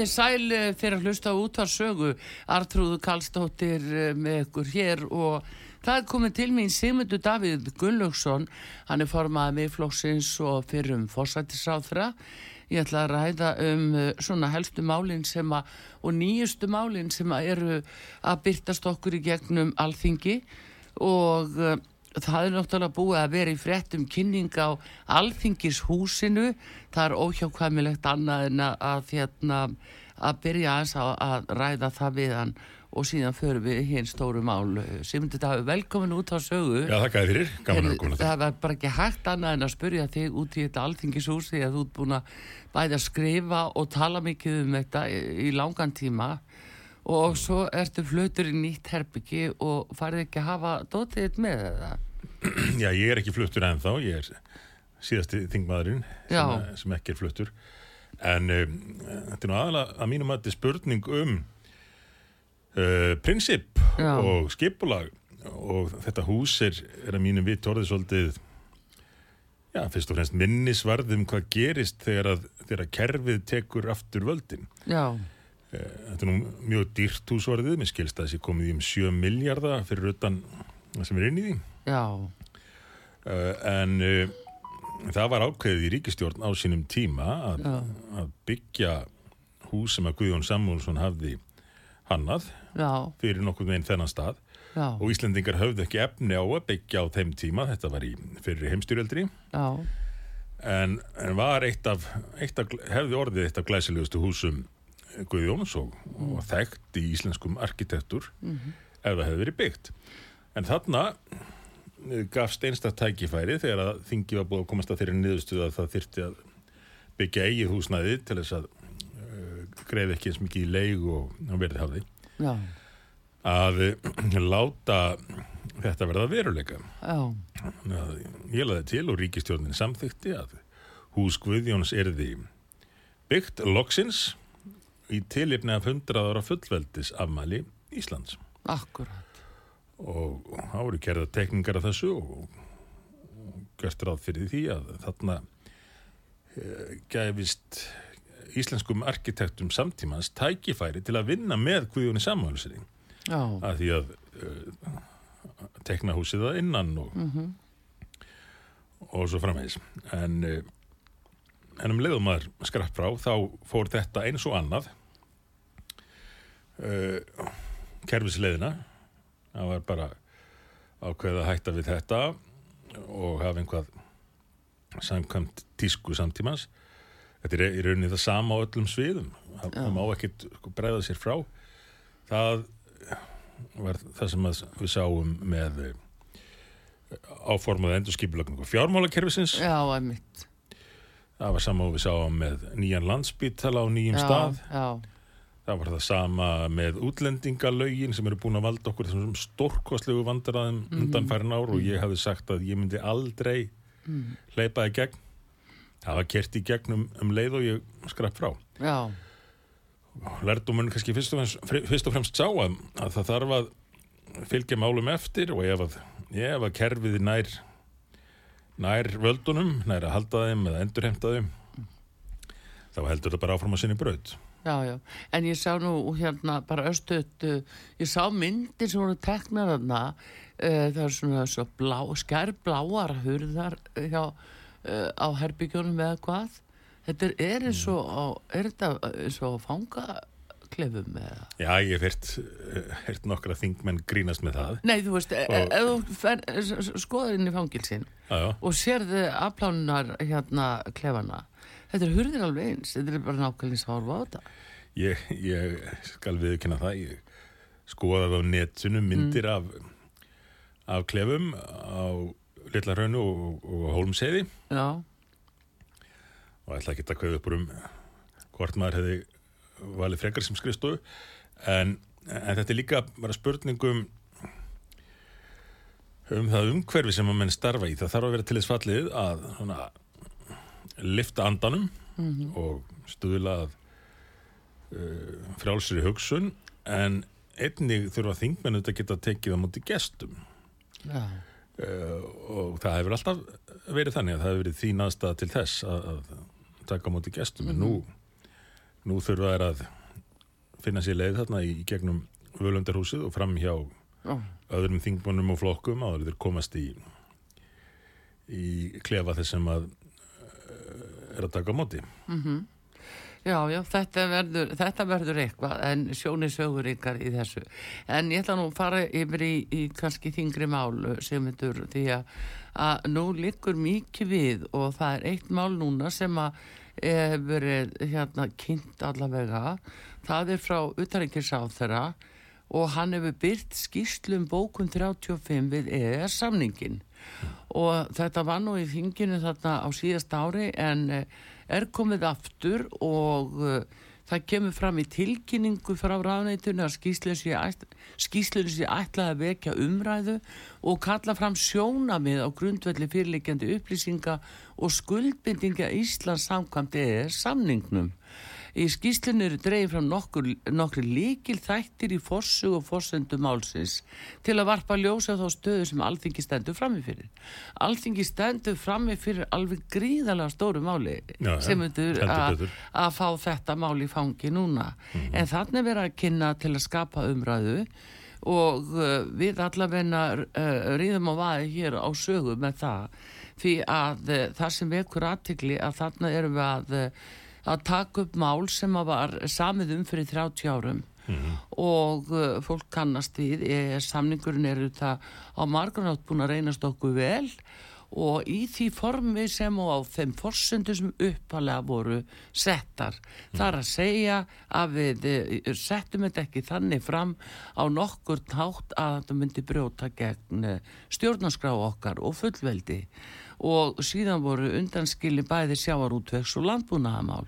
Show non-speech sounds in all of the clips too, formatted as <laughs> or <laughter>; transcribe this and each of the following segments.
Þið sæl eh, fyrir að hlusta á sögu Artrúðu Kallstóttir eh, með ykkur hér og það er komið til mín Sigmundur Davíð Gunnlaugsson. Hann er formað miðflóksins og fyrir um fórsættisáþra ég ætla að ræða um eh, svona helstu málinn sem að og nýjustu málinn sem að eru að byrtast okkur í gegnum alþingi. Og það er náttúrulega búið að vera í fréttum kynning á alþingishúsinu. Það er óhjákvæmilegt annað en að, hérna, að byrja aðeins að, að ræða það við hann og síðan förum við hinn stóru mál. Simundi Davi, velkomin út á sögu. Já, þakka þið fyrir, gaman að koma þetta Það var bara ekki hægt annað en að spurja þig út í þetta alþingishús því að þú ert búin að bæða að skrifa og tala mikið um þetta í langan tíma og svo ertu flötur í nýtt herbyggi og farið ekki að hafa dótið með það? Já, ég er ekki fluttur ennþá, ég er síðasti þingmaðurinn sem, sem ekki er fluttur en um, þetta er nú aðalega að mínum að þetta er spurning um uh, prinsip Já. og skipulag og þetta hús er, er að mínum vitt orðið svolítið Já, fyrst og fremst minnisvarðum hvað gerist þegar að, þegar að kerfið tekur aftur völdin. Já. Eh, þetta er nú mjög dýrt húsvarðið, mér skilst að þessi komið í um 7 miljardar fyrir utan sem er inn í því. Já. Uh, en uh, það var ákveðið í ríkistjórn á sínum tíma að, að byggja hús sem að Guðjón Samuelsson hafði hannað Já. fyrir nokkur veginn þennan stað Já. og Íslandingar höfðu ekki efni á að byggja á þeim tíma, þetta var í fyrir heimstyrjöldri en, en var eitt af, eitt af hefði orðið eitt af glæsilegustu húsum Guðjóns og, mm. og þekkt í íslenskum arkitektur mm -hmm. ef það hefði verið byggt en þarna eh, gafst einstaktt tækifæri þegar að þingi var búið að komast að þeirri niðurstuða að það þyrti að byggja eigið húsnæði til þess að uh, eh, greið ekki eins mikið í leig og, verði hafði Já að láta þetta verða veruleika Já. ég laði til og ríkistjórnin samþykti að hús Guðjóns erði byggt loksins í tilipni af 100 ára fullveldis afmæli Íslands. Akkurat. Og þá eru kerða tekningar af þessu og, gert ráð fyrir því að þarna e, gæfist íslenskum arkitektum samtímans tækifæri til að vinna með Guðjóni samhálsring að því að uh, tekna húsið það innan og, mm -hmm. og svo framvegs en, uh, en um leiðum maður skrapp frá þá fór þetta eins og annað uh, kerfisleðina það var bara ákveð að hætta við þetta og hafa einhvað samkvæmt tísku samtímans. Þetta er í rauninni það sama á öllum sviðum. Það, það má ekkit sko, bregða sér frá. Það var það sem við sáum með eh, áformaða endurskipilagningu fjármálakerfisins. Já, einmitt. Það var sama og við sáum með nýjan landsbytala á nýjum já, stað. já. Það var það sama með útlendingalögin sem eru búin að valda okkur þessum stórkostlegu vandaraðum mm undan færin ár og ég hafi sagt að ég myndi aldrei mm. hleypaði gegn. Það var kert í gegn um, leið og ég skrapp frá. Já. Lærdumun kannski fyrst og, fremst, fyrst og fremst sá að, að það þarf að fylgja málum eftir og ef að, ef að kerfið nær nær völdunum, nær að halda þeim eða endurhemta þeim þá heldur það bara áfram að sinni braut Já, já, en ég sá nú hérna bara östuðt, ég sá myndir sem voru teknar þarna, uh, það er svona svo blá, skærbláar hurðar hjá, uh, á herbygjónum eða hvað. Þetta er, er eins og, er þetta eins og fangaklefum eða? Já, ég hef hirt, hirt nokkra þingmenn grínast með það. Nei, þú veist, og... ef þú skoður inn í fangilsin og sérðu afplánunar hérna klefana, Þetta er hurðin alveg eins, þetta er bara nákvæmlega sárfa á þetta. Ég, ég skal viðkynna það, ég skoðaði á netsunum myndir mm. af, af klefum á Lillarhraunu og, og Hólmseiði. Já. Og ætla ekki að kveða upp um hvort maður hefði valið frekar sem skrifstofu, en, en þetta er líka bara spurningum um það umhverfi sem að menn starfa í. Það þarf að vera til þess fallið að svona lifta andanum mm -hmm. og stuðlað uh, frjálsri hugsun en einnig þurfa þingmennu að geta tekið á múti gestum ja. uh, og það hefur alltaf verið þannig að það hefur verið þín aðstæða til þess að, að taka á múti gestum mm -hmm. en nú, nú þurfa þær að finna sér leið þarna í, í gegnum völundarhúsið og fram hjá oh. öðrum þingmennum og flokkum að þeir komast í í klefa þessum að er að taka á móti. Mm -hmm. Já, já, þetta verður, þetta verður eitthvað en sjónisögur ykkar í þessu. En ég ætla nú að fara yfir í, í kannski þingri mál sem þetta því að, að nú likur mikið við og það er eitt mál núna sem að hefur verið hérna kynnt allavega. Það er frá utarengisáð þeirra og hann hefur byrt skýrslum bókun 35 við EES samningin og þetta var nú í þinginu þarna á síðast ári en eh, er komið aftur og uh, það kemur fram í tilkynningu frá ráðneitunni að skýslunni sé ætlaði að vekja umræðu og kalla fram sjónamið á grundvelli fyrirleikjandi upplýsinga og skuldbindinga Íslands samkvæmt eða samningnum Í skýslinu eru dreyið fram nokkur, nokkur líkil þættir í fórsug og fórsendum málsins til að varpa ljósa þá stöðu sem alþingi stendur framifyrir. Alþingi stendur framifyrir alveg gríðalega stóru máli Já, sem myndur að fá þetta mál í fangi núna. Mm -hmm. En þannig verður að kynna til að skapa umræðu og uh, við allavegna uh, ríðum á vaði hér á sögu með það því að uh, það sem vekur aðtikli að þarna erum við að uh, að taka upp mál sem var samið um fyrir 30 árum mm -hmm. og uh, fólk kannast við er samningurinn er þetta á margarnátt búin að reynast okkur vel og í því formi sem og á þeim forsöndu sem uppalega voru settar mm. þar að segja að við uh, settum þetta ekki þannig fram á nokkur tátt að þetta myndi brjóta gegn uh, stjórnarskrá okkar og fullveldi og síðan voru undanskili bæði sjáarútvegs og landbúnaðamál.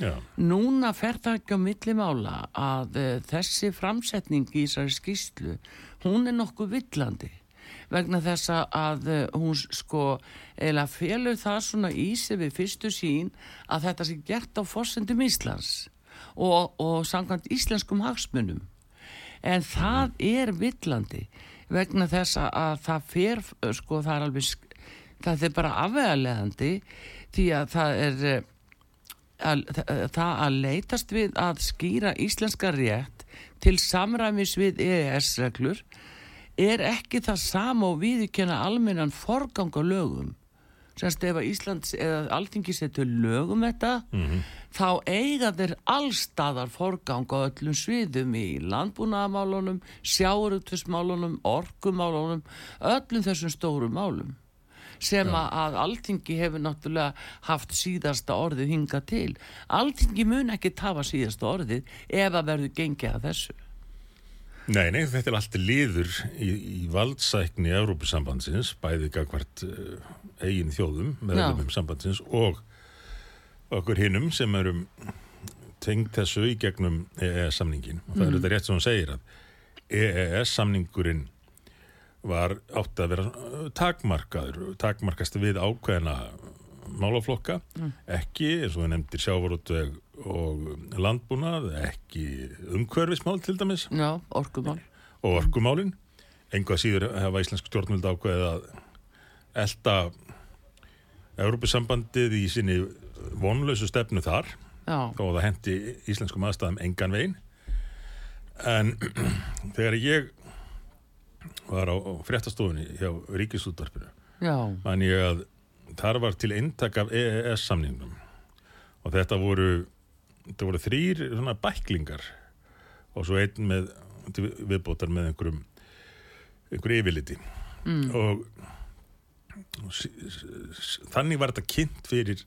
Já. Núna fer það ekki á millimála að uh, þessi framsetning í þessari skýslu, hún er nokkuð villandi vegna þess að uh, hún sko eða félur það svona í sig við fyrstu sín að þetta sé gert á fórsendum Íslands og, og sangant íslenskum hagsmunum. En það er villandi vegna þess að það fer, sko það er alveg það er bara afvegarlegandi því að það er eh, að, það að leytast við að skýra íslenska rétt til samræmis við EES-reglur er ekki það sama og viðkjöna almennan forgang á lögum semst ef að Íslands eða alltingi setur lögum þetta mm -hmm. þá eiga þeir allstaðar forgang á öllum sviðum í landbúnaðamálunum, sjáurutvismálunum, orkumálunum öllum þessum stóru málum sem Já. að alltingi hefur náttúrulega haft síðasta orðið hinga til. Alltingi mun ekki tafa síðasta orðið ef að verður gengið að þessu. Nei, nei, þetta er alltaf liður í, í valdsækni Európusambandsins, bæði gagvart uh, eigin þjóðum með um sambandsins og okkur hinnum sem erum tengt þessu í gegnum EES-samningin. Og það mm. er þetta rétt sem hún segir að EES-samningurinn var átt að vera uh, takmarkaður, takmarkast við ákveðina málaflokka, mm. ekki eins og við nefndir sjávarútveg og landbúnað, ekki umhverfismál til dæmis. Já, orkumál. Og orkumálinn. Enga síður hefa Íslensk stjórnvöld ákveðið að elda Európusambandið í sinni vonlausu stefnu þar þó að það hendi íslenskum aðstæðum engan veginn en <clears throat> þegar ég var á, á fréttastofunni hjá Ríkisúttarpinu mann ég að þar var til eintak af EES samningum og þetta voru þetta voru þrýr svona bæklingar og svo einn með viðbótar með einhverjum einhverju yfirliti mm. og, og þannig var þetta kynnt fyrir,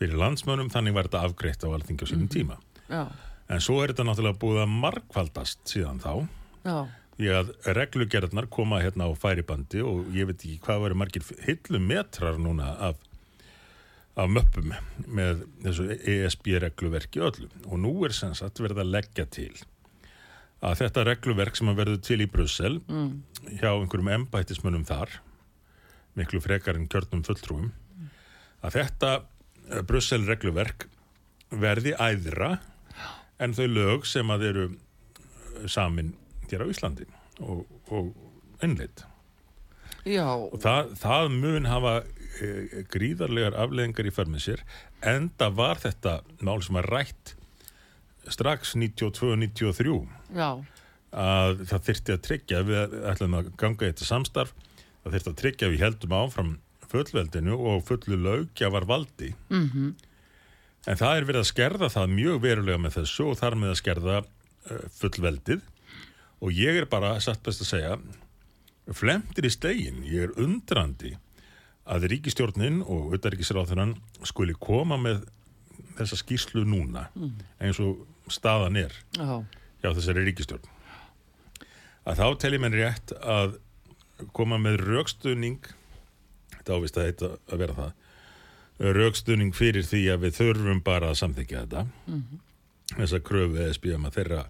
fyrir landsmönum, þannig var þetta afgreitt á alþingi á sínum mm. tíma Já. en svo er þetta náttúrulega búið að markvaldast síðan þá Já. Því að reglugerðnar koma hérna á færibandi og ég veit ekki hvað verður margir hillumetrar núna af af möppum með þessu ESB regluverki öllu og nú er sem sagt verið að leggja til að þetta regluverk sem að verður til í Brussel mm. hjá einhverjum embætismönnum þar miklu frekar en kjörnum fulltrúum að þetta eh, Brussel regluverk verði æðra en þau lög sem að eru eh, samin hér á Íslandi og, og innleitt og það, það mun hafa e, gríðarlegar afleðingar í förmið sér en það var þetta mál sem að rætt strax 92-93 að það þyrti að tryggja við ætlum að ganga í þetta samstarf það þyrti að tryggja við heldum áfram fullveldinu og fullu lögja var valdi. Mm -hmm. en það er verið að skerða það mjög verulega með þessu og þar með að skerða uh, fullveldið og ég er bara satt best að segja flemtir í stegin, ég er undrandi að ríkistjórnin og auðaríkisráðunan skuli koma með þessa skýrslu núna mm. eins og staðan er oh. hjá þessari ríkistjórn að þá teljum en rétt að koma með raukstunning þetta ávist að heita að vera það raukstunning fyrir því að við þurfum bara að samþykja þetta mm -hmm. þess að kröfu eða spíðum að þeirra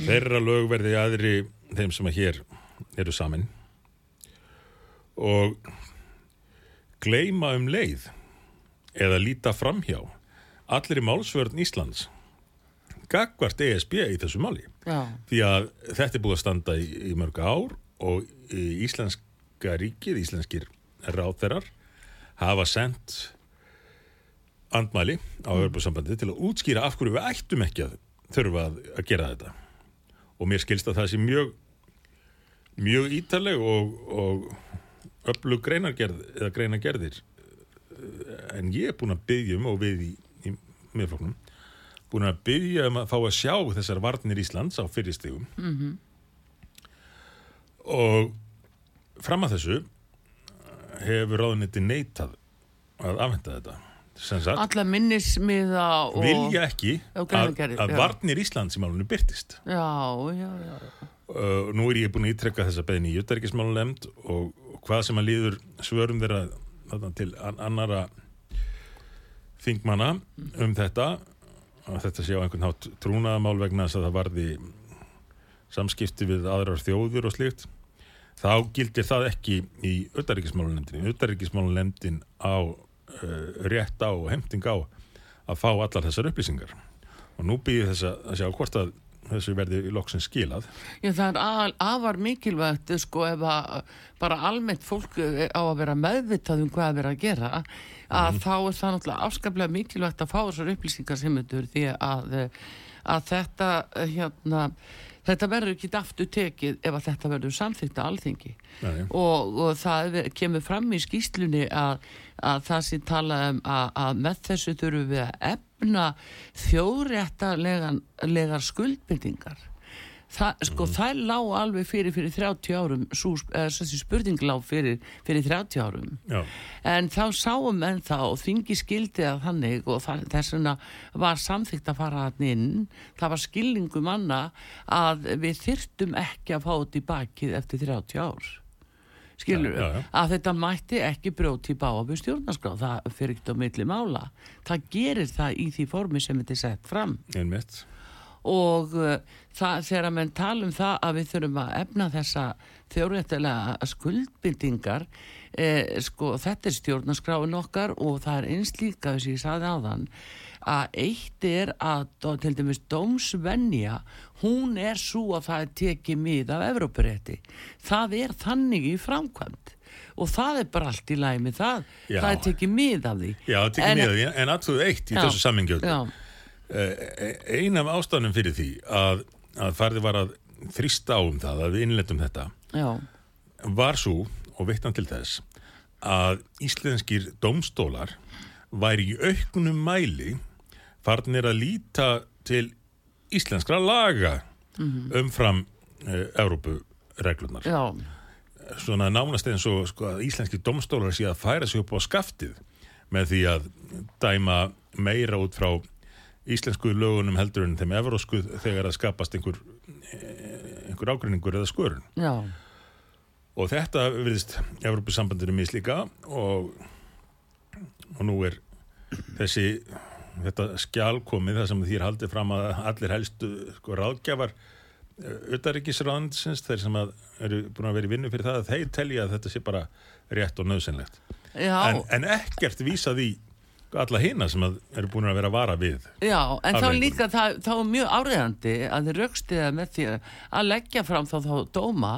þeirra lög verði aðri þeim sem að hér eru samin og gleima um leið eða líta framhjá allir í málsvörn Íslands gagvart ESB í þessu máli Já. því að þetta er búið að standa í, í mörg ár og Íslenska ríkið, íslenskir ráþerar hafa sendt andmæli á. Örbjörnsambandi til að útskýra af hverju við ættum ekki að þurfa að gera þetta og mér skilst að það sé mjög mjög ítaleg og, og öflug greinargerð eða greinargerðir. En ég er búin að byggja um og við í, í miðfloknum búin að byggja um að fá að sjá þessar varnir Íslands á fyrirstegum mm -hmm. og fram að þessu hefur ráðuniti neitað að afhenda þetta Alla minnismiða og... Vilja ekki að, að varnir Íslands í málunni byrtist Já, já, já uh, Nú er ég búin að ítrekka þessa beðin í Júttarikismálunemnd og, og hvað sem að líður svörum þeirra til annara þingmanna um þetta að þetta sé á einhvern hátt trúnaðamál vegna þess að það varði samskipti við aðrar þjóður og slikt þá gildir það ekki í auðaríkismálunemndin auðaríkismálunemndin á rétt á og heimting á að fá allar þessar upplýsingar og nú býðir þess að sjá hvort að þessu verði í loksin skilað Já það er afar mikilvægt sko ef að bara almennt fólk á að vera meðvitað um hvað að vera að gera að mm. þá er það náttúrulega afskaplega mikilvægt að fá þessar upplýsingar sem þetta því að, að þetta hérna Þetta verður ekki aftur tekið ef að þetta verður samþýtt að alþingi og, og það kemur fram í skýslunni að, að það sem tala um að, að með þessu þurfum við að efna þjóðréttarlegar skuldbyrtingar. Þa, sko, mm. Það lág alveg fyrir fyrir 30 árum, svo, þessi spurning lág fyrir, fyrir 30 árum. Já. en þá sáum en þá þingi skildi að þannig og þess vegna var samþygt að fara hann inn, það var skilningum manna að við þyrtum ekki að fá þetta í bakið eftir 30 ár. Skilur við, að þetta mætti ekki bróti í báabur stjórnarskrá það fyrir ekkert á milli mála. Það gerir það í því formi sem þetta er sett fram. Einmitt og uh, það, þegar að menn tala um það að við þurfum að efna þessa þjóðrættilega skuldbindingar eh, sko þetta er stjórnarskráin okkar og það er eins líka þess að ég saði á þann að eitt er að til dæmis dómsvenja hún er svo að það er tekið mið af Evrópurétti. Það er þannig í framkvæmt og það er bara allt í læg með það. Já. það er tekið mið af því. Já, tekið en, mið af því, en alltaf eitt í já, þessu sammingjöld eh, ein af ástæðanum fyrir því að, að farði var að þrýsta á um það að við innlendum þetta já. var svo og veittan til þess að íslenskir domstólar væri í auknum mæli farnir að líta til íslenskra laga mm -hmm. umfram uh, Európureglunar svona nánast eins og sko, íslenski domstólar sé að færa sig upp á skaftið með því að dæma meira út frá íslensku lögunum heldur en þeim evrósku þegar að skapast einhver, eh, einhver ágrinningur eða skurun Já. Og þetta viðst Európusambandinu mislíka og, og nú er þessi þetta skjálkomið það sem þýr haldið fram að allir helstu sko ráðgjafar auðaríkisraðansins þeir sem eru búin að vera í vinnu fyrir það að þeir telja að þetta sé bara rétt og nöðsynlegt en, en ekkert vísað í alla hina sem eru búin að vera að vara við Já, en þá líka það, þá er mjög áriðandi að þið raukstiða með því að leggja fram þá þá dóma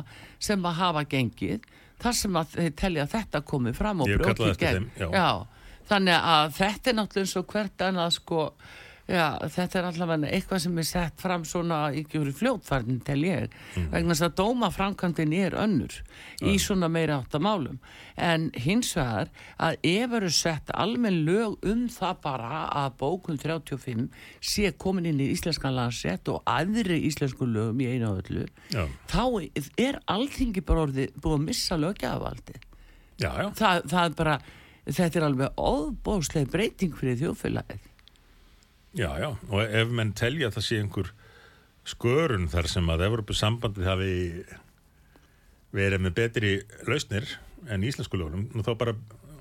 sem að hafa gengið þar sem að þið telja að þetta komi fram og brjókið gegn já. Já, þannig að þetta er náttúrulega eins og hvert annað sko Já, þetta er allavega eitthvað sem er sett fram svona ekki úr fljótfarnin til ég mm. vegna þess að dómaframkvæmdinn er önnur mm. í svona meira áttamálum en hins vegar að ef eru sett almenn lög um það bara að bókun 35 sé komin inn í íslenskan landsett og aðri íslensku lögum í einu öllu já. þá er alltingi bara orðið búið að missa lögjafavaldi það, það er bara þetta er alveg óbósleg breyting fyrir þjóðfélagið Já, já, og ef menn telja að það sé einhver skörun þar sem að Evropasambandið hafi verið með betri lausnir en íslensku lögunum, þá bara,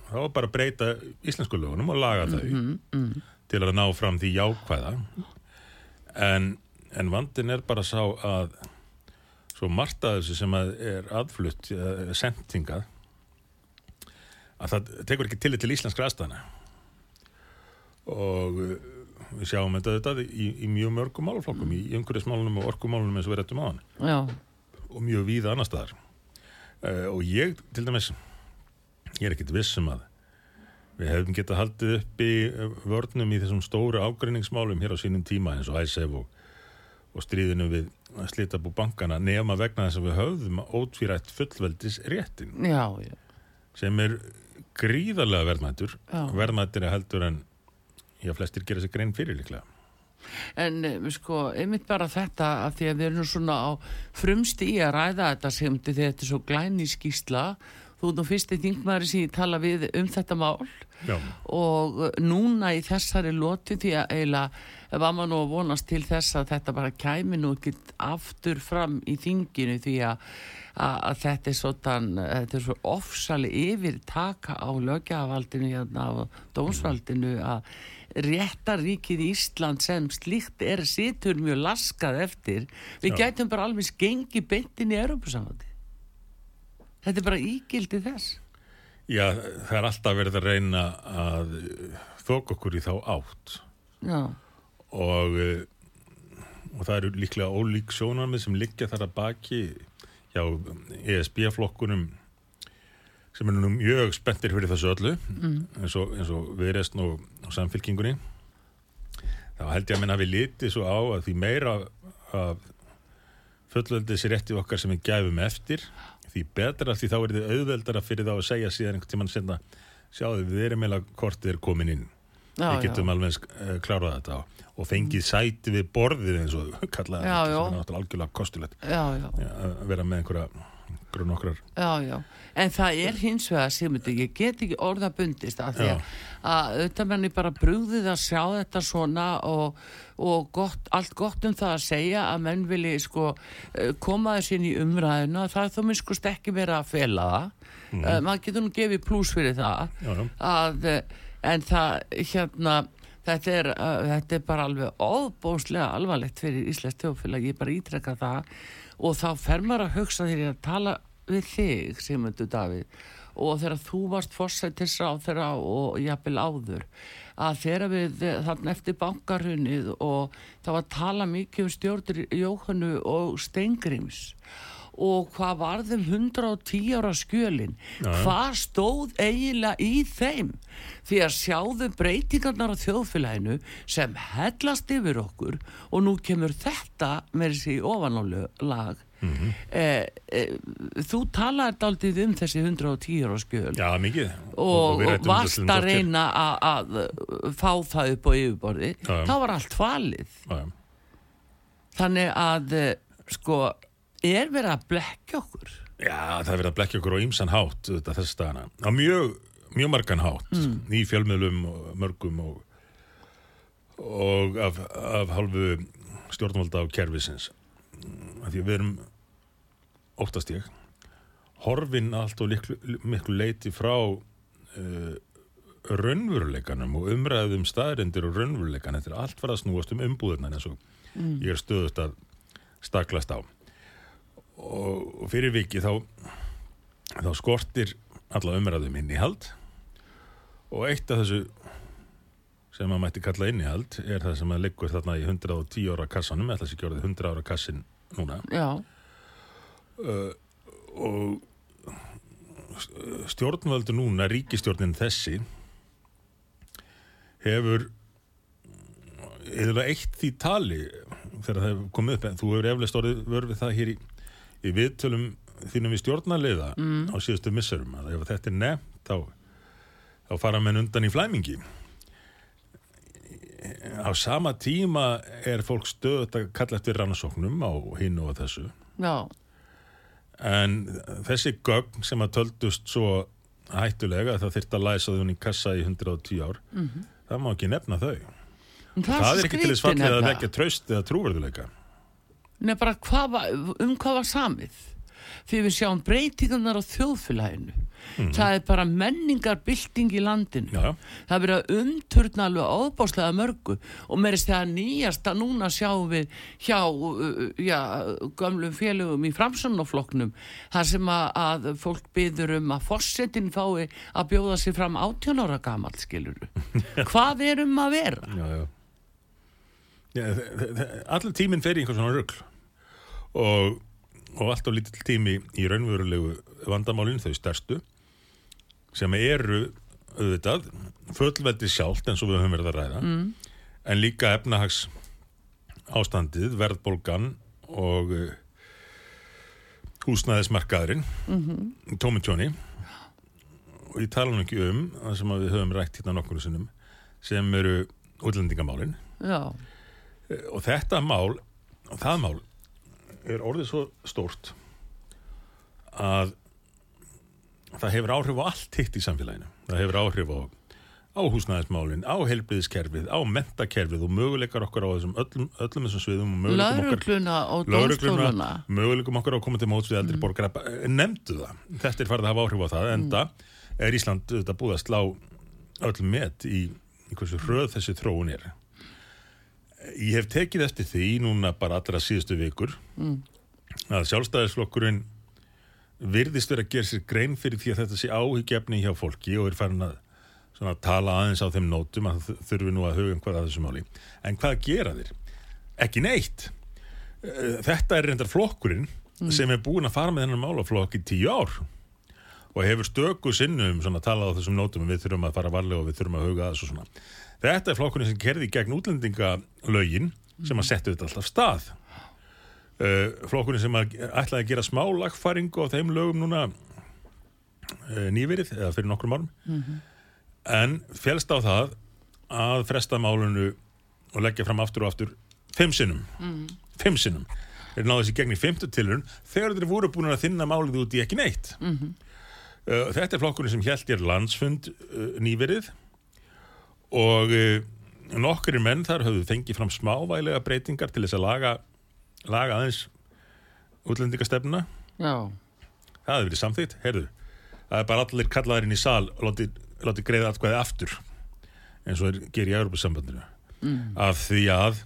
þá bara breyta íslensku lögunum og laga þau mm -hmm, mm -hmm. til að ná fram því jákvæða en, en vandin er bara sá að svo margt að þessu sem að er aðflutt, sendingað að það tekur ekki til til íslenskra aðstæðana og við sjáum þetta, þetta í, í mjög mörgum málflokkum, mm. í umhverfismálunum og orkumálunum eins og við réttum á hann og mjög víða annar staðar. Uh, og ég til dæmis ég er ekkit vissum að við hefum getað haldið upp í eh, vörnum í þessum stóru ágreiningsmálum hér á sínum tíma eins og æsef og, og stríðinu við að slita bú bankana nema vegna þess að við höfðum ótvírætt fullveldis réttin já, já. sem er gríðarlega verðmættur verðmættir er heldur en já, flestir gera sér grein fyrir líklega. En eh, sko, einmitt bara þetta að því að við erum svona á frumst í að ræða þetta sem þetta er svo glæni skýsla þú er nú fyrsti þingmaður sem ég tala við um þetta mál Já. og eh, núna í þessari loti því að eiginlega var maður nú að vonast til þess að þetta bara kæmi nú ekki aftur fram í þinginu því að, að, að þetta er svona, þetta er svo ofsali yfir taka á lögjavaldinu hérna á dómsvaldinu að réttaríkið í Ísland sem slíkt er situr mjög laskað eftir við Já. gætum bara alveg skengi beintin í Europasambandi þetta er bara ígildi þess Já, það er alltaf verið að reyna að þók okkur í þá átt. Og og það eru líklega ólík sjónarmið sem liggja þar að baki hjá ESB-flokkunum sem er nú mjög spenntir fyrir þessu öllu mm. eins og, og viðreistn og, og samfélkingunni þá held ég að minna við lítið svo á að því meira af fullöldið sér eftir okkar sem við gæfum eftir. Því betra því þá er þið auðveldara fyrir þá að segja síðan einhvern tíman senna sjáðu við erum meila hvort þið er komin inn. Já, við getum já. alveg uh, klárað þetta og fengið sæti við borðið eins og kallaði þetta sem er náttúrulega algjörlega kostulegt að vera með einhverja grunn okkar Já, já. En það er hins vegar Sigmundi, ég get ekki orða bundist að því að auðvitað menni bara brúðið að sjá þetta svona og, og gott, allt gott um það að segja að menn vilji sko eh, koma þess inn í umræðinu það er þó minn sko stekki verið að fela það. Mm. uh, maður getur nú gefið pluss fyrir það já, að eh, en það hérna Þetta er, uh, þetta er bara alveg óbóslega alvarlegt fyrir Íslands tjóðfélag, ég bara ítrekka það og þá fer maður að hugsa ég að tala við þig, Sigmundur Davíð og þegar þú varst fórsættisráð þeirra og jafnvel áður að þegar við þannig eftir bankarunnið og það var að tala mikið um stjórnir Jóhannu og Steingrims og hvað varðum 110 ára skjölin ja. hvað stóð eiginlega í þeim því að sjáðu breytingarnar á þjóðfélaginu sem hellast yfir okkur og nú kemur þetta með þessi ofanálag mm -hmm. eh, eh, þú talaði aldrei um þessi 110 ára skjöl Já, mikið og, og, og varst að reyna að fá það upp á yfirborði ja. það var allt falið ja. þannig að eh, sko er verið að blekja okkur? Já, það er verið að blekja okkur á ýmsan hátt þess dagana, á mjög, mjög margan hátt mm. í fjölmiðlum og mörgum og, og af, af halvu stjórnvalda á kervisins því við erum óttast ég horfin allt og liklu, miklu leiti frá uh, raunveruleikanum og umræðum staðrindir og raunveruleikan þetta er allt farað að snúast um umbúðurna eins og mm. ég er stöðust að staklast á og fyrir viki þá, þá skortir alla umræðum innihald. Og eitt af þessu sem maður mætti kalla innihald er það sem að liggur þarna í 110 ára kassanum eða þessi gjörði 100 ára kassin núna. Uh, og stjórnvöldu núna ríkistjórnin þessi hefur eða eitt því tali þegar það hefur komið upp. En þú hefur eflust orðið vörfið það hér í í viðtölum þínum við stjórnarleiða mm. á síðustu missurum að ef þetta er nefnt þá, þá fara menn undan í flæmingi á sama tíma er fólk stöðut að kalla eftir rannsóknum á hinn og þessu Já. en þessi gögn sem að töldust svo hættulega að það þurft að læsa þun í kassa í 110 ár mm -hmm. það má ekki nefna þau það, það er ekki til þess fallið að vekja tröst eða trúverðuleika Nei, bara hvað var, um hvað var samið. Því við sjáum breytingarnar á þjóðfélaginu. Mm. það er bara menningarbylting í landinu. Já. það er verið að umturna alveg ábáslega mörgu. Og meirist þegar nýjasta núna sjáum við hjá já, gamlum félögum í framsannofloknum þar sem að, að fólk byður um að fórsetin fái að bjóða sér fram 18 ára gammal skiluru <laughs> hvað er um að vera? Já allir tíminn fer í einhvern svona röggl og, og allt á lítill tími í raunverulegu vandamálinn þau stærstu sem eru auðvitað fullveldi sjálft eins og við höfum verið að ræða mm. en líka efnahags ástandið, verðbolgan og uh, húsnæðismarkaðurinn mm -hmm. tómitjóni og ég tala nú ekki um það sem við höfum rætt hérna nokkur sinnum sem eru útlendingamálinn Já og þetta mál og það mál er orðið svo stórt að það hefur áhrif á allt hitt í samfélaginu. Það hefur áhrif á, á húsnæðismálin á helbriðiskerfið, á mentakerfið og möguleikar okkar á þessum öllum, öllum þessum sviðum laurugluna og dómstóluna möguleikum okkar á að koma til móts við eldri mm. borgar nefndu það, þetta er farið að hafa áhrif á það enda mm. er Ísland búið að slá öll met í, í hversu hröð þessi þróun er Ég hef tekið eftir því núna bara allra síðustu vikur mm. að sjálfstæðisflokkurinn virðist verið að gera sér grein fyrir því að þetta sé áhyggjefni hjá fólki og er farin að svona, tala aðeins á þeim nótum að þurfi nú að huga einhvað að þessu máli. En hvað gera þér? Ekki neitt. Eh, þetta er reyndar flokkurinn mm. sem er búin að fara með þennan málaflokk í tíu ár og hefur stöku sinnum svona að tala á þessum nótum við þurfum að fara varlega og við þurfum að huga að þessu svona. Þetta er flokkurinn sem kerði gegn útlendingalögin sem að setja þetta alltaf stað. Uh, flokkurinn sem að ætlaði að gera smá lagfæringu á þeim lögum núna uh, nýverið eða fyrir nokkrum árum mm -hmm. en félst á það að fresta málunu og leggja fram aftur og aftur fimm sinnum. Mm. Fimm sinnum. Þeir náðu þessi gegn í fymtu tilurinn þegar þeir voru búin að þinna málið út í ekki neitt. Mm -hmm. uh, þetta er flokkurinn sem held ég landsfund nýverið og uh, nokkur menn þar höfðu fengið fram smávælega breytingar til þess að laga, laga aðeins útlendingastefnuna Já. það hefur verið samþýtt, heyrðu það er bara allir kallaðurinn í sal og láti, láti greiða allkvæði aftur eins og það gerir í Europasambandinu mm. af því að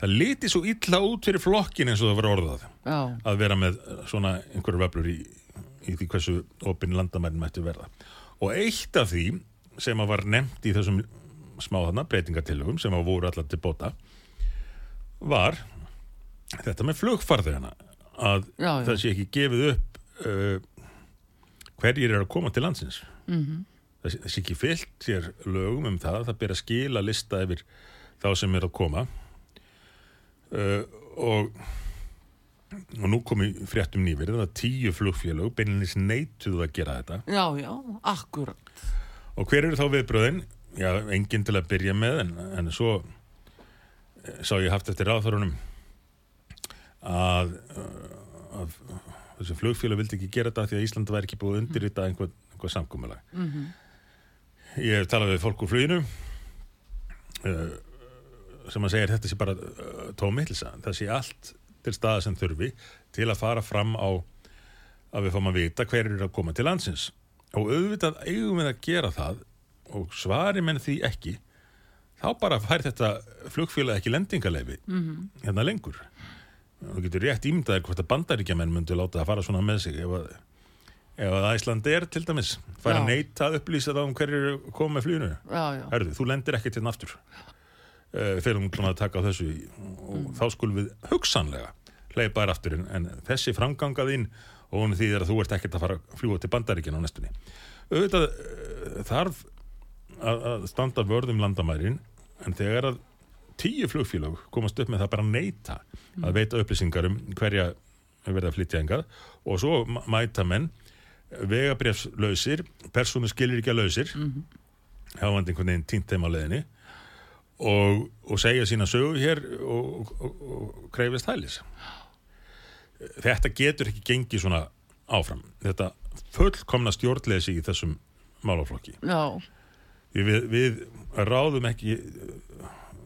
það liti svo illa út fyrir flokkin eins og það var orðað Já. að vera með svona einhverju veflur í, í því hversu opinn landamærin mættu verða. Og eitt af því sem var nefnt í þessum smáðana breytingatillögum sem voru allar til bóta var þetta með flugfarðina að já, já. það sé ekki gefið upp uh, hverjir er að koma til landsins mm -hmm. það, sé, það sé ekki fyllt sér lögum um það það ber að skila lista yfir þá sem er að koma uh, og og nú komi fréttum nýverið það var tíu flugfélög, beilinins neituð að gera þetta já, já, akkurat og hver eru þá viðbröðin? Já, enginn til að byrja með en, en svo eh, sá ég haft eftir ráðþórunum að, eh, að þessi flugfélag vildi ekki gera þetta því að Ísland væri ekki búið undir þetta einhvað, einhvað samkómulag mm -hmm. ég hef talað við fólk úr fluginu uh, sem að segja þetta sé bara tómiðlisa, það sé allt til staða sem þurfi til að fara fram á að við fáum að vita hver eru að koma til landsins. Og auðvitað eigum við að gera það og svari menn því ekki þá bara fær þetta flugfélag ekki lendingaleifi mm -hmm. hérna lengur. Þú getur rétt ímyndaðir hvort að bandaríkjaman myndu láta það fara svona með sig ef að, ef að Æsland er til dæmis fær að neyta að upplýsa þá um hverju koma með fluginu. Herðu, þú lendir ekki til naftur uh, fyrir hún að taka á þessu og mm. þá skulum við hugsanlega hleypa þér aftur en þessi framgangaðinn og hún þýðir að þú ert ekkert að fara að fljúa til bandaríkina á næstunni. Auðvitað uh, þarf að, að standa vörðum landamærin en þegar að tíu flugfélag komast upp með það bara neyta mm. að veita upplýsingar um hverja verða að flytja engað og svo mæta menn vegabrefslausir, persónu skilir ekki að lausir mm -hmm. hafandi einhvern veginn tínt þeim á leðinni og, og segja sína sögu hér og, og, og kreifist hælis þetta getur ekki gengið svona áfram þetta fullkomna stjórnleysi í þessum málaflokki við, við ráðum ekki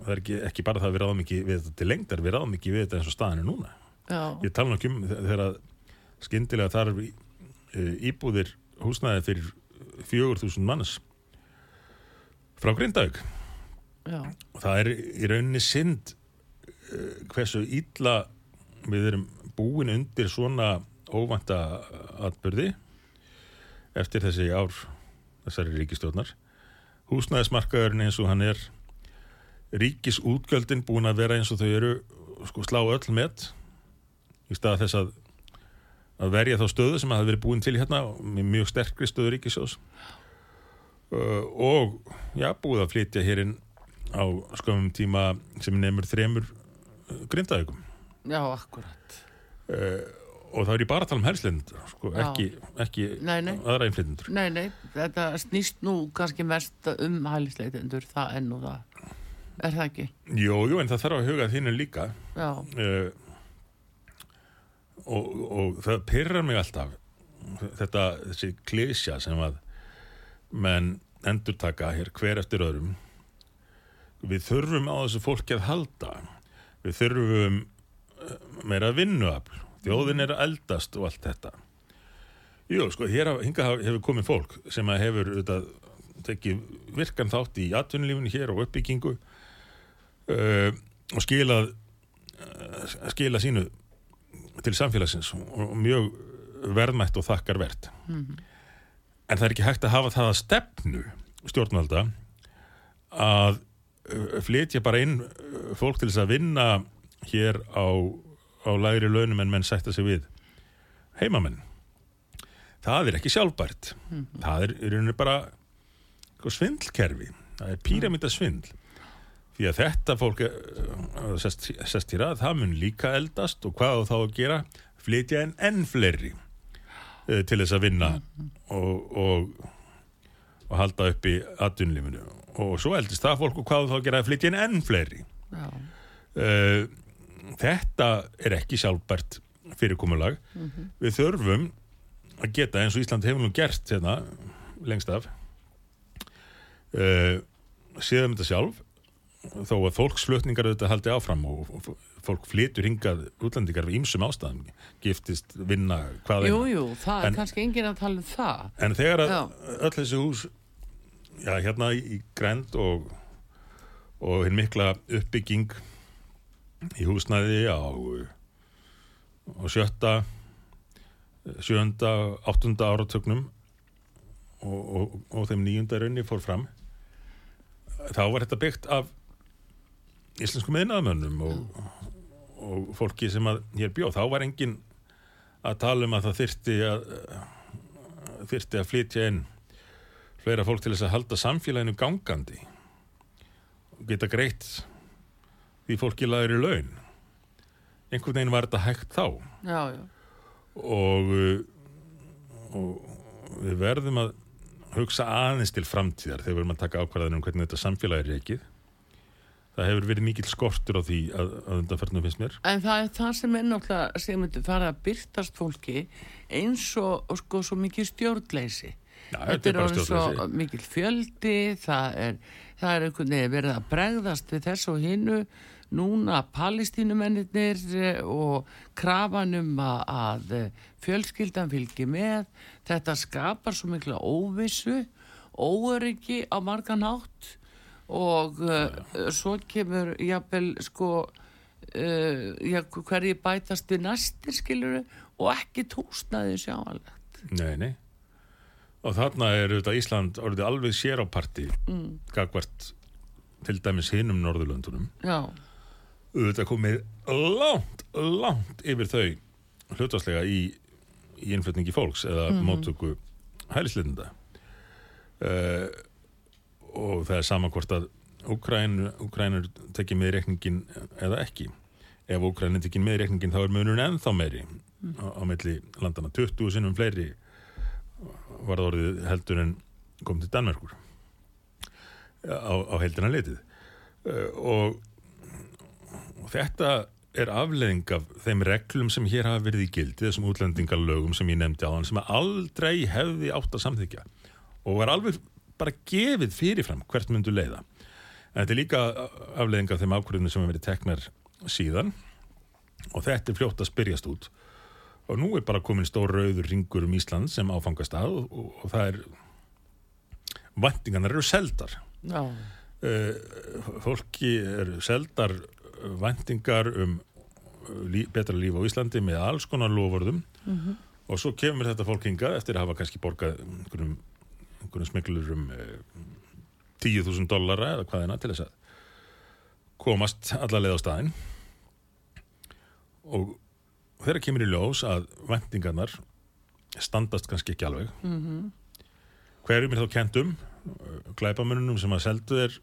það er ekki, ekki bara það að við ráðum ekki við þetta til lengdar, við ráðum ekki við þetta eins og staðin er núna Já. ég tala nokkjum þegar skindilega þar er íbúðir húsnæði fyrir fjögur þúsund manns frá Grindavík Já. og það er í rauninni synd uh, hversu ítla við erum búin undir svona óvanta atbyrði eftir þessi ár þessari ríkistjóðnar húsnæðismarkaðurinn eins og hann er ríkisútgjöldin búin að vera eins og þau eru sko slá öll með í stað þess að að verja þá stöðu sem hafi verið búin til hérna með mjög sterkri stöðu ríkisjós uh, og já, búið að flytja hérinn á skömmum tíma sem nefnur þremur uh, grindaðugum Já, akkurat. Uh, og það er í bara að tala um herslindur sko, ekki, ekki nei, nei. aðra einflindur Nei, nei, þetta snýst nú kannski mest um hælisleitindur það enn og það, er það ekki? Jú, jú, en það þarf að huga þínu líka. Uh, og, og það pyrrar mig alltaf þetta, þessi klísja sem að menn endur taka hér hver eftir öðrum. Við þurfum á þessu fólki að halda. Við þurfum eh, meira vinnuafl þjóðin er eldast og allt þetta Jú, sko, hér hefur komið fólk sem hefur tekið virkan þátt í atvinnulífinu hér og uppbyggingu uh, og skilað uh, skila sínu til samfélagsins og mjög verðmætt og þakkar verðt mm -hmm. en það er ekki hægt að hafa það að stefnu stjórnvalda að Eh, flytja bara inn fólk til þess að vinna hér á, á lægri launum en menn sætta sig við. Heimamenn það er ekki sjálfbært. Mm -hmm. það er í rauninu bara sko, svindlkerfi. Það er píramítasvindl því að þetta fólk uh, sest, sest hér að það mun líka eldast og hvað þá að gera? Flytja en enn fleiri uh, til þess að vinna mm -hmm. og, og, og halda upp í atvinnlífinu og svo eldist það fólk og hvað þá geraði flytja inn enn fleiri. Uh, þetta er ekki sjálfbært fyrirkomulag mm -hmm. við þurfum að geta eins og Ísland hefur nú gert hérna, lengst af uh, séðum þetta sjálf þó að fólksflutningar auðvitað haldi áfram og, og fólk flytur hingað útlandingar við ýmsum ástæðum giftist, vinna, hvað Jú, jú, það en, er kannski engin að tala um það En þegar að Já. öll þessi hús já, hérna í Grend og, og hinn mikla uppbygging í húsnæði á, á sjötta sjönda, áttunda áratögnum og, og, og þeim nýjunda raunni fór fram. Þá var þetta byggt af íslenskum meðnaðamönnum og, og fólki sem að hér bjóð, þá var engin að tala um að það þyrti að þyrti að flytja inn fleira fólk til þess að halda samfélaginu gangandi og geta greitt því fólki laður í laun. Einhvern veginn var þetta hægt þá. Já, já. Og, uh, og við verðum að hugsa aðeins til framtíðar þegar við verðum að taka ákvarðanum um hvernig þetta samfélag er ekki það hefur verið mikill skortur á því að, að undanferðnum finnst mér. En það er það sem er náttúrulega sem fara að byrtast fólki eins og, og sko svo mikið stjórnleysi. Já, Þetta er orðið svo mikil fjöldi það er, það er einhvern veginn verið að bregðast við þess og hinnu núna palestínumennir og krafanum að, að fjölskyldan fylgi með. Þetta skapar svo mikla óvissu óöryggi á margan hátt. Og uh, svo kemur jafnvel sko uh, hverji bætast við næstir skiluru og ekki tósnaði sjáanlegt. Nei, nei. Og þarna er auðvitað Ísland orðið alveg sér á parti mm. gagvart til dæmis hinum Norðurlöndunum. Já, auðvitað komið langt, langt yfir þau hlutastlega í, í innflutningi fólks eða mm móttöku hælislinda uh, og það er sama hvort að Úkrænur tekið með í reikningin eða ekki. Ef Úkrænur tekið með í reikningin þá er munurinn ennþá meiri á, á milli landana 20 sinnum fleiri var það orðið heldur en kom til Danmerkur á, á heldina litið. Uh, og og þetta er afleðing af þeim reglum sem hér hafa verið í gildi, þessum útlendingalögum sem ég nefndi á hann, sem aldrei hefði átt að samþykja og var alveg bara gefið fyrirfram hvert myndu leiða. En þetta er líka afleðing af þeim ákvörðunum sem hefur verið teknar síðan. Og þetta er fljótt að spyrjast út. Og nú er bara komin stór rauður ringur um Ísland sem áfangast að og, og, og það er vantingarnar eru seldar. Já, uh, fólki eru seldar væntingar um lí, betra líf á Íslandi með alls konar lofurðum og svo kemur þetta fólk hingað eftir að hafa kannski borgað einhverjum smiklur um eh, 10.000 dollara eða hvaðina til þess að komast allarleið á staðinn. Og þeirra kemur í ljós að væntingarnar standast kannski ekki alveg. Mm -hmm. hverjum er þá kentum glæpamununum sem að seldu er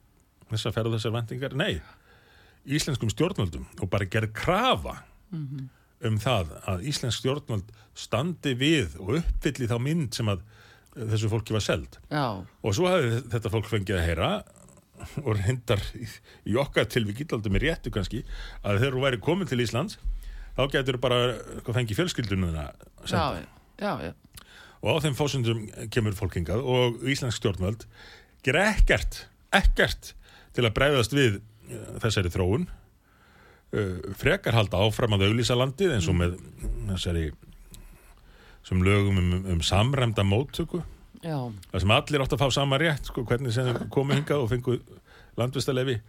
þess að ferða þessar væntingar? Nei íslenskum stjórnvöldum og bara gerð krafa um það að íslensk stjórnvöld standi við og uppfylli þá mynd sem að þessu fólki var seld. Já, og svo hafði þetta fólk fengið að heyra <laughs> og reyndar í, í okkar tilvík illaldum er réttu kannski að þegar þú væri komin til Íslands þá getur þú bara hvað, fengið fjölskyldununa senda. Já, og á þeim fósundum kemur fólk hingað og íslensk stjórnvöld gera ekkert, ekkert til að bregðast við eh, þessari þróun uh, frekar halda áfram að auðlýsa landið eins og með þessari sem lögum um, um samræmda móttöku. Já. það sem allir átt að fá sama rétt sko, hvernig sem komu hingað og fengu landvistalefi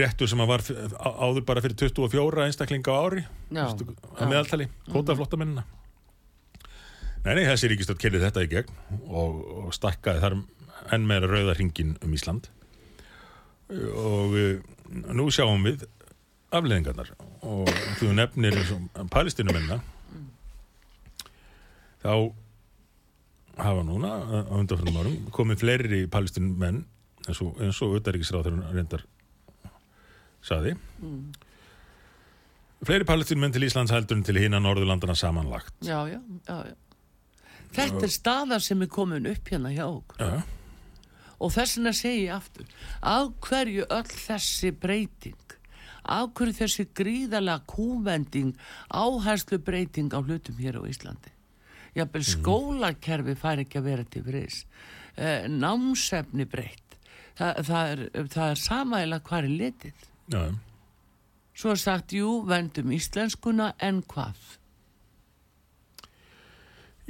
réttur sem að var áður bara fyrir 24 einstaklinga á ári já. að meðaltali, kvótaflottamennina Nei, nei, þessi ríkistöld kerði þetta í gegn og, og stakkaði þar enn meira rauða hringin um Ísland og nú sjáum við afleðingarnar og þú nefnir eins og palestinumennina þá hafa núna á undanfjörnum árum komið fleiri palestinumenn eins og, og auðaríkisráðurinn reyndar saði. Fleiri palestinumenn til Íslands heldur en til hína Norðurlandana samanlagt. Já, já, já, já. Þetta er staðar sem er komin upp hérna hjá okkur. Já, og þess vegna segi ég aftur af hverju öll þessi breyting af hverju þessi gríðalega kúvending áherslu breyting á hlutum hér á Íslandi? Jafnvel skólakerfi fær ekki að vera til friðs. Eh, námsefni breytt. Þa, það, er, það er samæla hvað er litið. Já, svo sagt, jú, vendum íslenskuna en hvað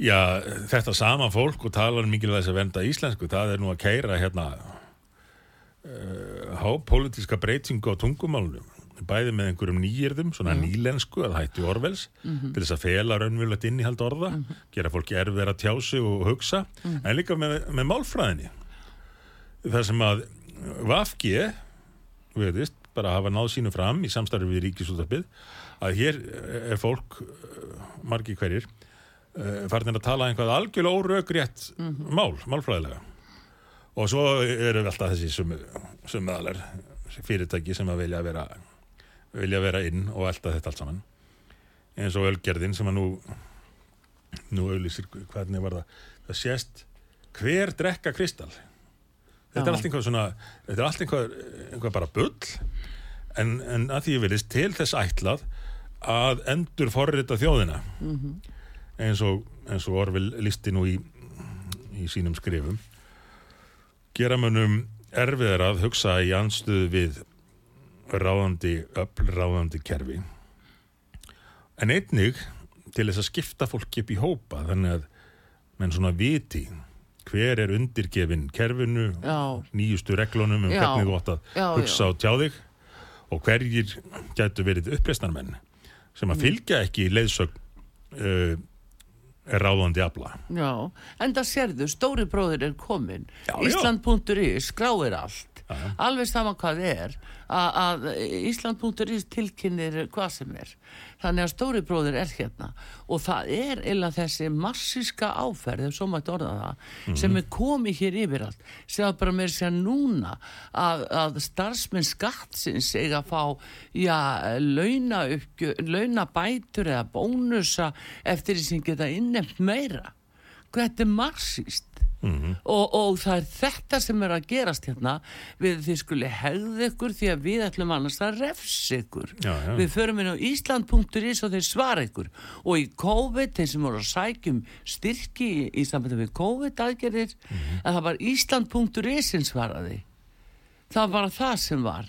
Já, þetta sama fólk og talar um mikilvægis að venda íslensku, það er nú að keira hérna uh, hápolítiska breytingu á tungumálunum bæði með einhverjum nýjirðum, svona mm. nýlensku að hætti orvels, mm -hmm. til þess að fela raunverulegt innihald orða, mm -hmm. gera fólki erfið að tjá sig og hugsa, -hmm. en líka með, með málfræðinni. Það sem að Vafgi, við veist, bara hafa náð sínu fram í samstarfi við ríkisúttarpið, að hér er fólk, margi hverjir, farin að tala einhvað algjörlega óröggrétt mál, málfræðilega. Og svo eru alltaf þessi sumuðalar fyrirtæki sem að vilja vera, vilja vera inn og elda þetta allt saman eins og Ölgerðin sem að nú nú auðlýsir hvernig var það það sést hver drekka kristall þetta Já. er allt einhvað svona þetta er allt einhvað, einhvað bara bull en, en að því ég vilist til þess ætlað að endur forrita þjóðina mm -hmm. Eins og, og Orvil listi nú í, í sínum skrifum gera munum erfiðar að hugsa í anstuðu við ráðandi, öllráðandi kerfi. En einnig til þess að skipta fólk upp í hópa þannig að menn svona viti hver er undirgefin kerfinu, já. nýjustu reglunum um já. hvernig þú átt að já, hugsa á tjáðig og hverjir gætu verið uppreistarmenn sem að mm. fylgja ekki í leiðsögn uh, er ráðandi afla. Já, en það sérðu, stóri bróðir er komin, Ísland.is skráir allt, já. alveg sama hvað er, að Ísland.is tilkynir hvað sem er. Þannig að stóri bróðir er hérna. Og það er eða þessi massíska áferð, ef svo mætti orða það mm -hmm. sem er komið hér yfir allt. Sem að bara með sér núna að, að starfsmenn skattsins eiga að fá já, launa, uppgjö, launa bætur eða bónusa eftir því sem geta innemt meira. Þetta er massíst Mm -hmm. og, og það er þetta sem er að gerast hérna við þið skuli hegðu ykkur því að við ætlum annars að refs ykkur. Já, já. við förum inn á Ísland.is og þeir svara ykkur. Og í COVID, þeir sem voru að sækjum styrki í, í sambandi við COVID aðgerðir, mm -hmm. að það var Ísland.is sem svaraði. Það var það sem var.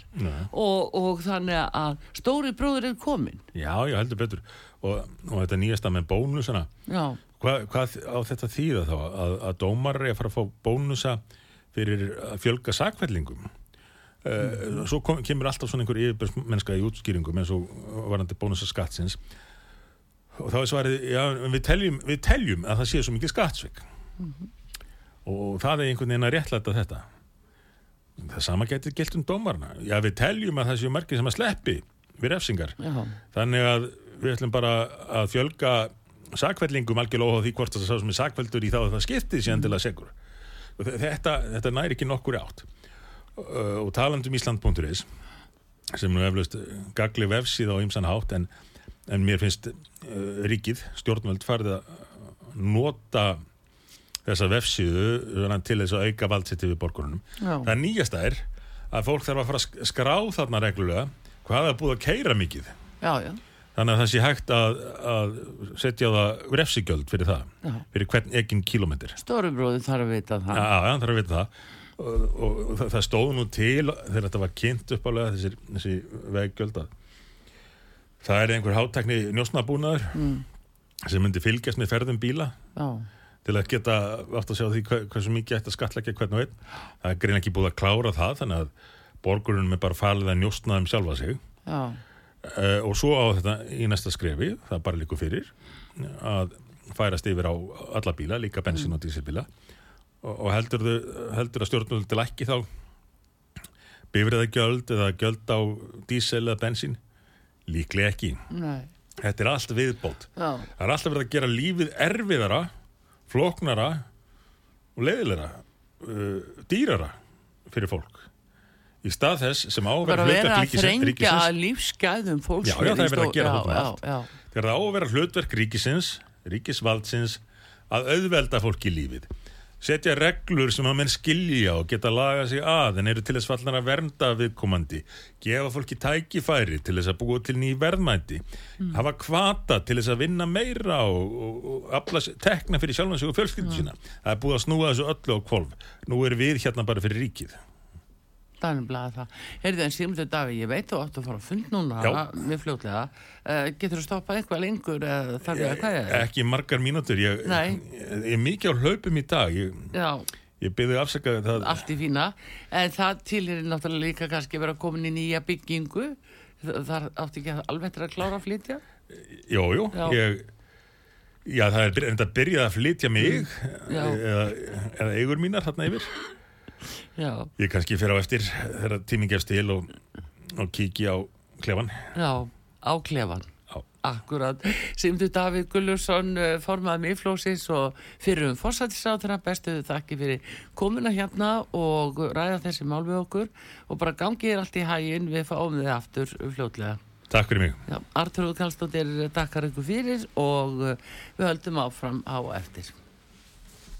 Og, og þannig að stóri bróður er komin Já, já, heldur betur. Og, og þetta nýjasta með bónusana. Já Hva, hvað á þetta þýða þá? Að, að dómar er að fara að fá bónusa fyrir að fjölga sakvellingum uh, mm. svo kom, kemur alltaf svona einhver yfirbjörnsmennska í útskýringum eins og varandi bónusa skattsins. Og þá er svarið já, við teljum, við teljum að það sé svo mikið skattsvik. Mm -hmm. og það er einhvern veginn að réttlæta þetta. Það sama getur gilt um dómarna já við teljum að það séu margir sem að sleppi við refsingar. Já. þannig að við ætlum bara að fjölga sakveldingum algjörlega óháð því hvort það sá sem er sakveldur í þá að það skiptið sér endilega segur þetta, þetta næri ekki nokkur átt uh, og talandum Ísland.is sem nú eflaust gagli vefsið á ymsan hátt en, en mér finnst uh, ríkið, stjórnvöld farið að nota þessa vefsíðu til þess að auka valdsetti við borgarunum. Það nýjasta er að fólk þarf að fara að skrá þarna reglulega hvað það búið að keira mikið. Já, já. Þannig að það sé hægt að, að setja það refsigjöld fyrir það, Já. fyrir hvern eginn kílometr. Stórubróði þarf að vita það. Já, já, þarf að vita það. Og, og, og það, það stóð nú til þegar þetta var kynnt uppálega þessi, þessi veggjöld að það er einhver hátækni njósnabúnaður mm. sem myndi fylgjast með ferðum bíla Já. til að geta átt að sjá því hvað, svo mikið ætti að skatleggja hvern og einn. Það er grein ekki búið að klára það þannig að borgurinn með bara að njósnaðum sjálfa sig. Já Uh, og svo á þetta í næsta skrefi það bara líku fyrir að færast yfir á alla bíla líka bensin og dísilbíla. Og, og heldur, heldur að stjórnvöld til ekki þá bifriða gjöld eða gjöld á dísil eða bensin líklega ekki. Nei. þetta er allt viðbót. Já. það er alltaf verið að gera lífið erfiðara floknara og leiðilegra uh, dýrara fyrir fólk í stað þess sem ávera hlutverk ríkisins Já, já, það er verið að gera þetta allt. Það er að ávera hlutverk ríkisins ríkisvaldsins að auðvelda fólki í lífið. Setja reglur sem að menn skilja og geta laga sig að en eru til þess fallan að vernda viðkomandi. Gefa fólki tækifæri til þess að búa til ný verðmæti. Mm. hafa kvata til þess að vinna meira og, og, og tekna fyrir sjálfansug og fjölskyldu sína. Mm. það er búið að snúa þessu öllu á kvolv nú er við hérna bara fyrir ríkið Danblaða það. Heyrðu en Sigmundur Daví, ég veit þú átt að fara að fund núna mjög fljóðlega. Uh, getur þú stoppað eitthvað lengur eða þarf ég að hvað er það? Ekki margar mínútur. Ég, ég, er mikið á hlaupum í dag. Ég, ég byrði afsakaði það. Allt í fína. En það til er náttúrulega líka kannski að koma inn í nýja byggingu þar átti ekki alveg að klára að flytja Jú, jú, Já. ég Já, það er enda að byrja að flytja mig Já. eða, eða eigur mínar þarna yfir já, Ég kannski fyrir á eftir þegar tíminn gefst til og, og kíki á klefan já, á klefan Já. Akkurat, Simtu Davíð Gullursson eh, formaði miðflósins og fyrir um fórsættisáþra bestuðu þakki fyrir komuna hérna og ræða þessi mál við okkur og bara gangið er allt í hæginn við fáum þið aftur fljótlega. Takk fyrir mig Artur Kallstóttir takkar ykkur fyrir og eh, við höldum áfram á eftir.